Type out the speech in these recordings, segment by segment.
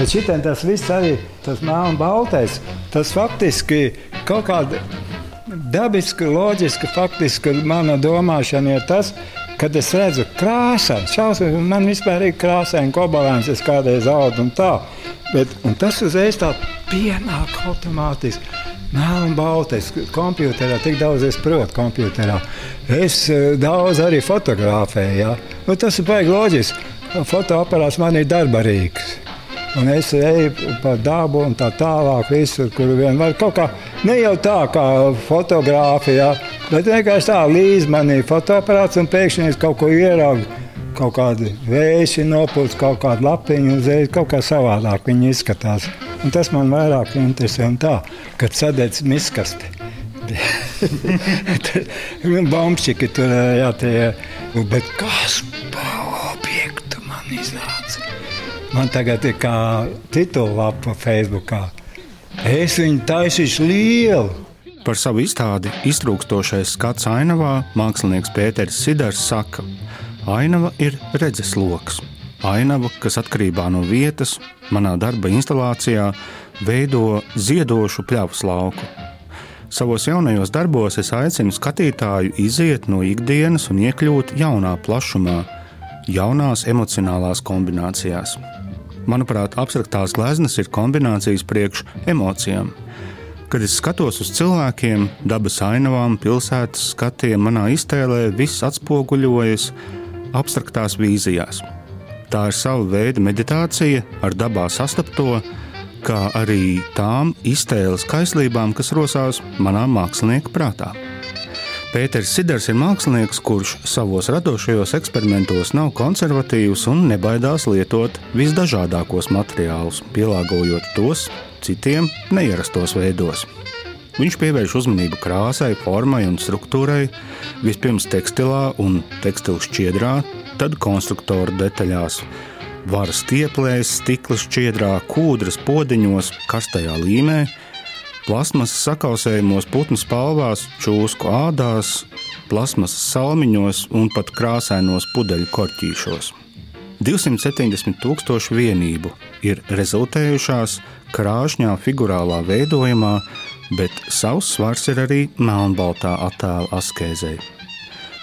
Bet šitien tas viss arī, tas melns baltais, tas faktiski kaut kāda dabiska, loģiska, faktiski mana domāšana ir tas, kad es redzu krāsainu, šausmīgi, man vispār ir krāsaini kobalēns, es kādreiz audu un tā. Bet, un tas uzreiz tā pienāk automātiski. Melnā baltais, kompjuterā, tik daudz es protu kompjuterā. Es uh, daudz arī fotografēju. Ja? Nu, tas ir baigi loģiski. Fotoaparāts man ir darbarīgs. Un es eju pa dabu un tā tālāk, visur, kur vien var. Kaut kā ne jau tā kā fotografijā, bet vienkārši tā līdzi man ir fotoaparāts un pēkšņi es kaut ko ieraugu. Kaut kāda vēja nopūta, kaut kāda lapiņa, uzreiz kaut kā savādāk viņi izskatās. Un tas man vairāk interesē. Tā, kad sadedz miskasti. Bombšķiki tur jā, tie, bet kas Man tagad ir kā titulapa Facebookā. Es viņu taisīšu lielu. Par savu izstādi iztrūkstošais skats ainavā mākslinieks Pēters Sidars saka, ainava ir redzesloks. Ainava, kas atkarībā no vietas, manā darba instalācijā, veido ziedošu pļavas lauku. Savos jaunajos darbos es aicinu skatītāju iziet no ikdienas un iekļūt jaunā plašumā, jaunās emocionālās kombinācijās. Manuprāt, abstraktās gleznas ir kombinācijas priekš emocijām. Kad es skatos uz cilvēkiem, dabas ainavām, pilsētas skatiem, manā iztēlē viss atspoguļojas abstraktās vīzijās. Tā ir sava veida meditācija ar dabā sastapto, kā arī tām iztēles kaislībām, kas rosās manā mākslinieka prātā. Pēters Siders ir mākslinieks, kurš savos radošajos eksperimentos nav konservatīvs un nebaidās lietot visdažādākos materiālus, pielāgojot tos citiem neierastos veidos. Viņš pievērš uzmanību krāsai, formai un struktūrai, vispirms tekstilā un tekstilu šķiedrā, tad konstruktoru detaļās. Varas stieplēs, stikla šķiedrā, kūdras podziņos, karstajā līmē, plasmas sakausējumos, putnu spalvās, čūsku ādās, plasmas salmiņos un pat krāsainos pudeļu korķīšos. 270 tūkstoši vienību ir rezultējušās krāšņā figurālā veidojumā, bet savs svars ir arī melnbaltā attēla askēzei.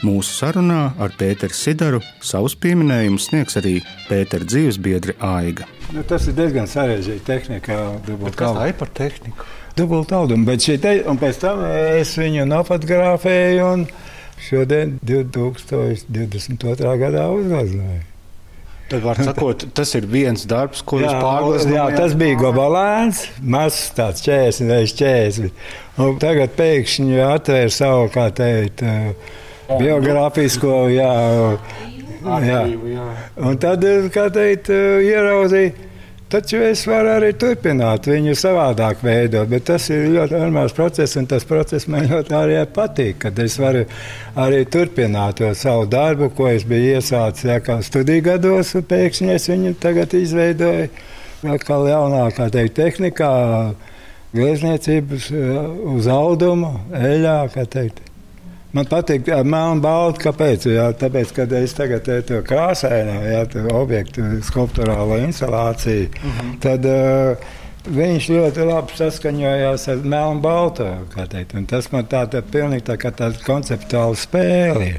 Mūsu sarunā ar Pēteru Sidaru savus pieminējumus sniegs arī Pētera dzīvesbiedri Aiga. Nu, tas ir diezgan sarežģīti tehnika. Kas tā ir par tehniku? Dubult audumu, bet šī te, un pēc tam es viņu nofotografēju un šodien 2022. gadā uzgleznoju. Tad, var sakot, tas ir viens darbs, kurus pārgleznojāt. Jā, tas bija gobalēns, mazs tāds 40 vai 40. Un tagad pēkšņi atvēra savu, kā teikt, biogrāfisko, jā, jā. Un tad, kā teikt, ieraudzīja. Taču es varu arī turpināt viņu savādāk veidot, bet tas ir ļoti normāls process, un tas process man ļoti arī patīk, kad es varu arī turpināt to savu darbu, ko es biju iesācis kā studiju gados, un pēkšņi es viņu tagad izveidoju atkal jaunākā teikt, tehnikā, glezniecības uz audumu, eļā, kā teikt. Man patīk melna balta. Kāpēc? Jā, tāpēc, kad es tagad to krāsainu, ja tā objektu skulptūrālo instalāciju, uh mhm. -huh. tad uh, viņš ļoti labi saskaņojās ar melnu baltu. Tas man tā, tā pilnīgi tā kā tāda konceptuāla spēle.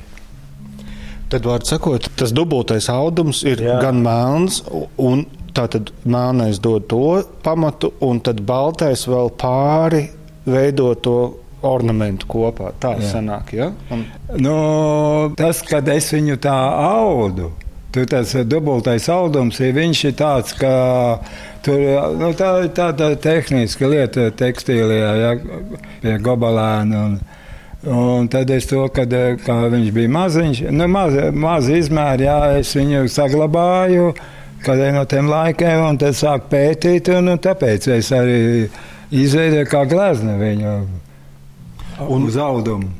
Tad, var sakot, tas dubultais audums ir Jā. gan melns, un tātad melnais dod to pamatu, un tad baltais vēl pāri veido to ornamentu kopā. Tā jā. sanāk, ja? Un... Nu, tas, kad es viņu tā audu. Tur tas dubultais audums ir. Viņš ir tāds, ka tur, nu, tā ir tāda tehniska lieta tekstīlijā, ja, pie gobalēna. Un, un tad es to, kad viņš bija maziņš, nu, maz, maz izmērs, jā, es viņu saglabāju. Kādai no tiem laikiem, un tad sāku pētīt, un, un tāpēc es arī izveidoju kā gleznu viņu un uz audumu.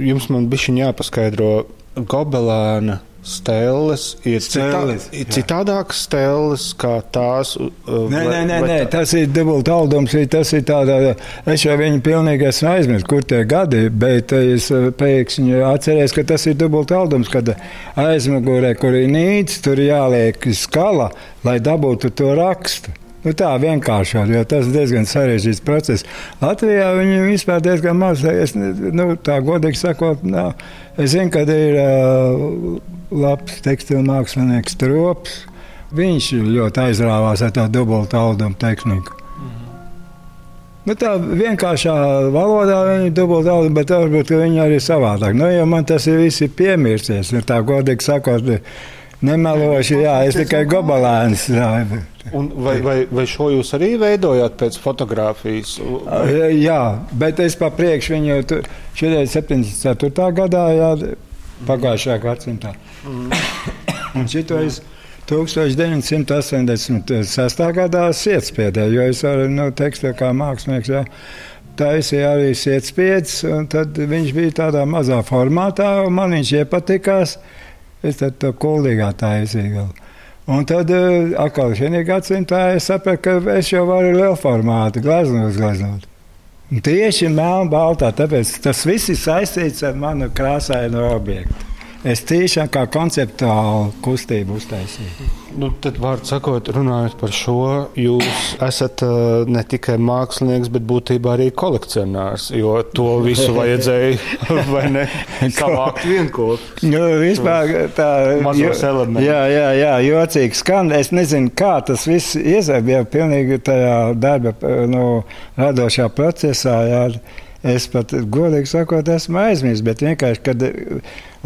Jums man bija jāpaskaidro, gobelēna stēles ir Stēles, citā, citādākas stēles kā tās. Nē, nē, nē, nē tā- tas ir dubultaldums. Tas ir tādā, es jau viņu pilnīgi esmu aizmirsis, kur tie gadi, bet es eh, pēkšņi atceros, ka tas ir dubultaldums, kad aizmugurē, kur ir nīts, tur jāliek skala, lai dabūtu to rakstu. Nu, tā vienkāršāk, jo tas ir diezgan sarežģīts process. Latvijā viņi vispār diezgan maz, es, nu, tā godīgi sakot, nav. es zinu, ka ir uh, labs tekstilu mākslinieks trops. Viņš ļoti aizrāvās ar to dubultu audumu tehniku. Nu, tā vienkāršā valodā viņi ir dubultā, bet varbūt viņi arī savādāk. Nu, man tas ir viss ir piemirsies. Tā godīgi sakot, nemeloši, jā, es tikai gobalēns. jā. Un vai, vai, vai šo jūs arī veidojāt pēc fotografijas? Jā, bet es pa priekšu viņu tu- šeit 74. gadā, jā, pagājušā gadsimtā. Un šito es 1986. gadā sietspiedē, jo es arī nu, tekstu kā mākslinieks. Jā, Taisīja arī sietspiedas, un tad viņš bija tādā mazā formātā, un man viņš iepatikās. Es tad to kuldīgā taisīju. vēl. Un tad eh, atkal šajā gadsimtā es sapratu, ka es jau varu lielu formātu glezno uzgleznot. Un Tieši melnbaltā, tāpēc tas viss ir saistīts ar manu krāsaino objektu. Es tiešām kā konceptuālu kustību uztaisīju. Nu, tad, vārdu sakot, runājot par šo, jūs esat uh, ne tikai mākslinieks, bet būtībā arī kolekcionārs. Jo to visu vajadzēja, vai ne? Savākt vienkārši. Nu, vispār tā Mazos elementus. Jā, jā, jā, jocīgi skan. Es nezinu, kā tas viss iesaistījās pilnīgi tajā darba nu, radošā procesā. Jā. Es pat godīgi sakot, esmu aizmirsis, bet vienkārši, kad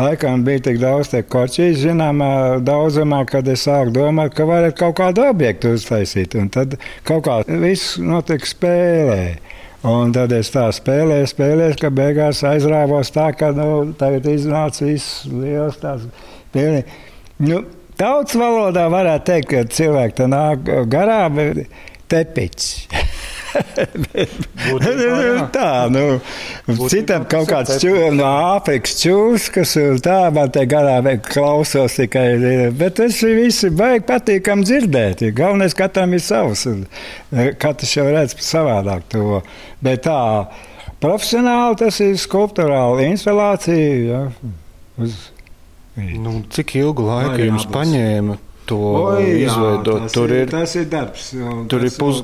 laikam bija tik daudz te kočīs, zināmā daudzumā, kad es sāku domāt, ka varētu kaut kādu objektu uztaisīt. Un tad kaut kā viss notika spēlē. Un tad es tā spēlēju, spēlēju, ka beigās aizrāvos tā, ka nu, tagad iznāca viss liels tās pilnīgi. Nu, Tautas valodā varētu teikt, ka cilvēki tam nāk garām, bet tepiķis. Būtībā, tā, nu, Būtībā citam kaut kāds no Āfrikas čūskas, un tā man te garām klausos tikai. Bet tas ir visi baigi patīkam dzirdēt. Galvenais, ka katram ir savs, un eh, katrs jau redz savādāk to. Bet tā, profesionāli tas ir skulptūrāli instalācija. Ja, uz, Nu, cik ilgu laiku Variabls. jums paņēma to Oi, jā, izveidot? tas Tur ir, tas ir darbs. tur ir pus,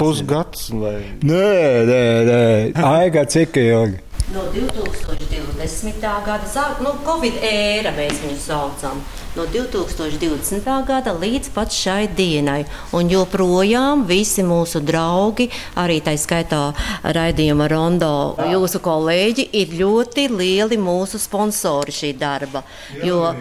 pusgads. Vai? Nē, nē, nē. Aiga cik ilgi? No 2020. gada sāk, nu, Covid ēra mēs viņu saucam. No 2020. gada līdz pat šai dienai. Un joprojām visi mūsu draugi, arī tā skaitā raidījuma Rondo, jūsu kolēģi, ir ļoti lieli mūsu sponsori šī darba. Jo, Jā,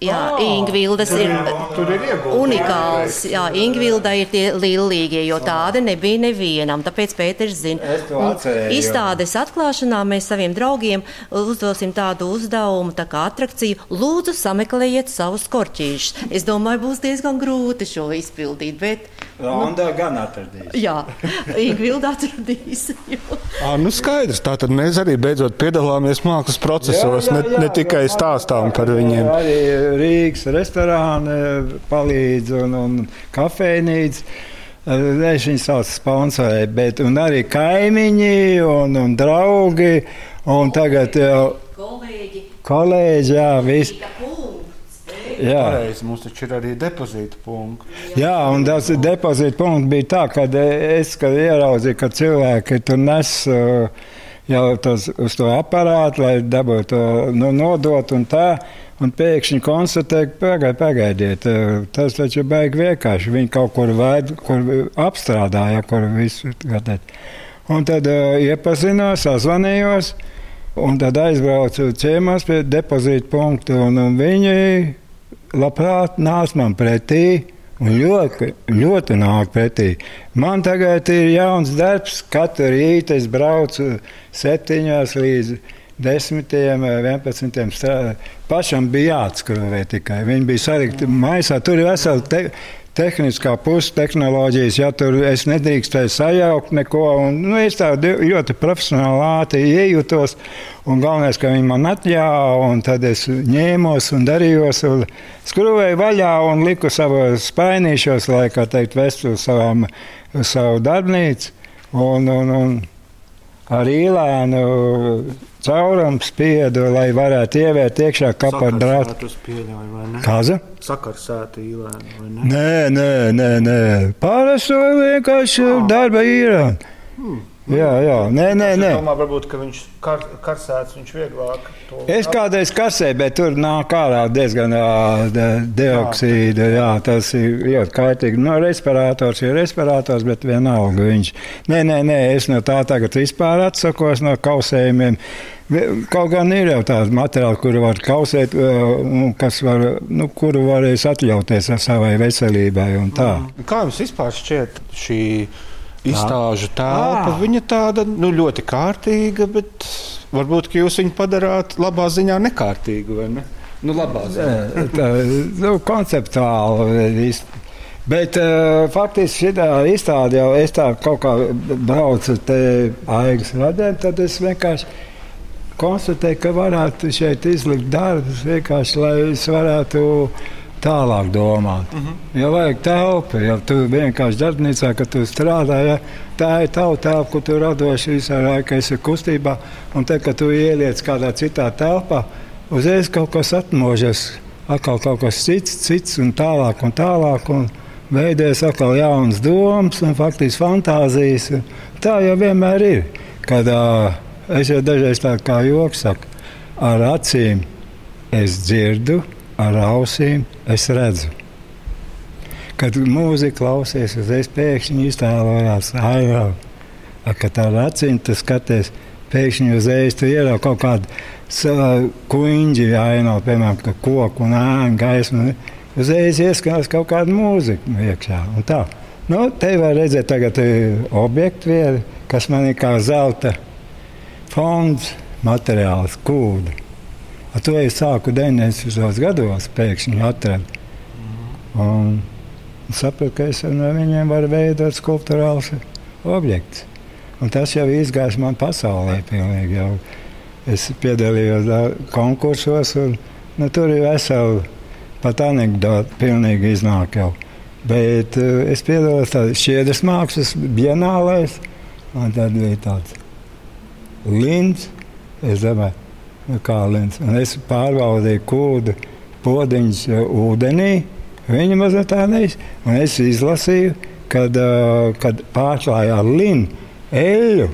Ingvildas ir tur ir ieguldījumi. unikāls. Jā, Ingvilda ir tie lielīgie, jo tāda nebija nevienam. Tāpēc Pēters zina. Atcerējos. Izstādes atklāšanā mēs saviem draugiem uzdosim tādu uzdevumu, tā kā atrakciju. Lūdzu, sameklējiet savus korķīšus. Es domāju, būs diezgan grūti šo izpildīt, bet Ronda gan atradīs. jā, Ingvilda atradīs. À, nu skaidrs, tātad mēs arī beidzot piedalāmies mākslas procesos, ne, ne tikai stāstām par viņiem. Arī Rīgas restorāni palīdz un, un kafejnīca. Es viņu saucu sponsorēt, bet un arī kaimiņi un, un draugi. Un tagad jau Kolēģi, kolēģi, jā, viss. Jā. Pareizi, mums taču ir arī depozīta punkti. Jā, un tas depozīta punkts bija tā, ka es kad ieraudzīju, ka cilvēki tur nes uh, jau tos, uz to aparātu, lai dabūtu to nu, nodot un tā. Un pēkšņi konstatēja, ka pagaid, pagaidiet, uh, tas taču ir baigi vienkārši. Viņi kaut kur vēd, kur apstrādāja, kur visu gadēt. Un tad uh, iepazinos, sazvanījos, un tad aizbraucu ciemos pie depozīta punkta, un, un viņi labprāt nāc man pretī. Un ļoti, ļoti nāk pretī. Man tagad ir jauns darbs. Katru rītu es braucu septiņos līdz desmitiem, vienpadsmitiem. strā- Pašam bija jāatskrūvē tikai. Viņi bija sarikti maisā. Tur ir veseli te, tehniskā puse, tehnoloģijas, ja tur es nedrīkstēju sajaukt neko. Un, nu, es tā ļoti profesionāli ātri iejūtos, un galvenais, ka viņi man atļāva, un tad es ņēmos un darījos, un skrūvēju vaļā un liku savos spainīšos, lai, kā teikt, vestu savām, savu darbnīcu. Un, un, un ar īlēnu caurumu spiedu, lai varētu ievērt iekšā kapā drātu. Kaza? Sakarsēta īlēna. Nē, nē, nē, nē. Pārējo vienkārši darba īrāna. Hmm. Jā, jā, nē, nē. nē. Es domāju, varbūt, ka viņš kar, karsēts, viņš vieglāk. To... Es kādreiz karsēju, bet tur nāk ārā diezgan dioksīda. Jā, tas ir ļoti kaitīgi. No respirators ir respirators, bet vienalga viņš. Nē, nē, nē, es no tā tagad vispār atsakos no kausējumiem. Kaut gan ir jau tādi materiāli, kuru var kausēt, kas var, nu, kuru varēs atļauties savai veselībai. Kā jums vispār šķiet šī? Izstāžu telpa. Viņa tāda nu, ļoti kārtīga, bet varbūt jūs viņu padarāt labā ziņā nekārtīgu. Ne? Nu, labā ziņā. tā, nu, konceptuāli. Bet uh, faktiski šī izstāde jau es tā kaut kā braucu te aigas radē, tad es vienkārši konstatēju, ka varētu šeit izlikt darbus vienkārši, lai es varētu uh, tālāk domāt. Mhm. -huh. Ja vajag telpu, ja tu vienkārši darbnīcā, kad tu strādā, ja, tā ir tava telpa, ko tu radoši visā laikā esi kustībā. Un tad, kad tu ieliec kādā citā telpā, uzreiz kaut kas atmožas, atkal kaut kas cits, cits un tālāk un tālāk. Un Veidojas atkal jaunas domas un faktiski fantāzijas. Tā jau vienmēr ir. Kad uh, es jau dažreiz tā kā joks saku, ar acīm es dzirdu, ar ausīm es redzu. Kad mūzika klausies, uzreiz pēkšņi iztēlojās, ah, ka tā ir acīm, tas skaties. Pēkšņi uzreiz tu ieraugi kaut kādu kuģi, ainavu, piemēram, ka koku un ēnu gaismu. Uzreiz ieskanās kaut kāda mūzika iekšā. Nu, te var redzēt, tagad ir objekti, viedi, kas man ir kā zelta fonds, materiāls, kūda. Ar to es sāku 90. gados, pēkšņi atradu. Un sapratu, ka es no viņiem varu veidot skulptūrāls objekts. Un tas jau izgājis man pasaulē. Pilnīgi, jau. es piedalījos konkursos, un nu, tur ir vesela pat anekdote, pilnīgi iznāk jau. Bet uh, es piedalos šķiedras mākslas bienālēs, un tad bija tāds līnts. Es domāju, kālins. Un es pārbaudīju kūdu podziņus ūdenī. Viņa mazliet tā neizsaka. Es izlasīju, kad, kad pārklājā linu eļļu,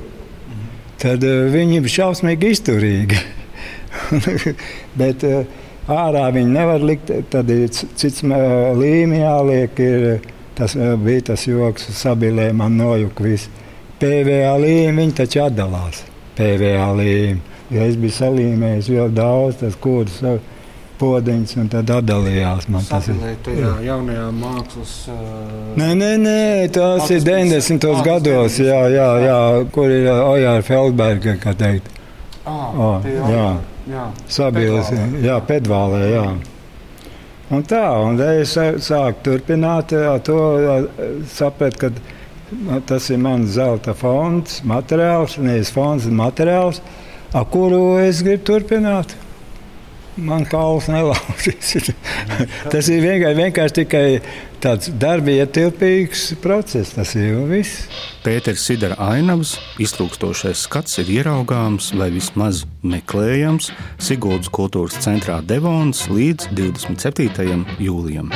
tad viņi ir šausmīgi izturīgi. Bet ārā viņi nevar likt, tad ir cits līmenis jāliek. Ir, tas bija tas joks, sabilē man nojuka viss. PVA līmeņi taču atdalās. PVA līmeņi. Ja es biju salīmējis ļoti daudz, tas kūrus podiņš, un tad atdalījās. Man tas ir tajā jaunajā mākslas. Uh, nē, nē, nē, tas ir 90. gados, jā, jā, jā, kur ir Ojāra Feldberga, kā teikt. Ah, oh, jā, jā. Sabils, jā, pedvālē, jā. Un tā, un es sāku turpināt to, saprat, ka tas ir mans zelta fonds, materiāls, nevis fonds, materiāls ar kuru es gribu turpināt. Man kauls nelaužīs. tas ir vienkārši, vienkārši tikai tāds darba ietilpīgs process. Tas ir viss. Pēters Sidara ainavas iztrūkstošais skats ir ieraugāms vai vismaz meklējams Siguldas kultūras centrā Devons līdz 27. jūlijam.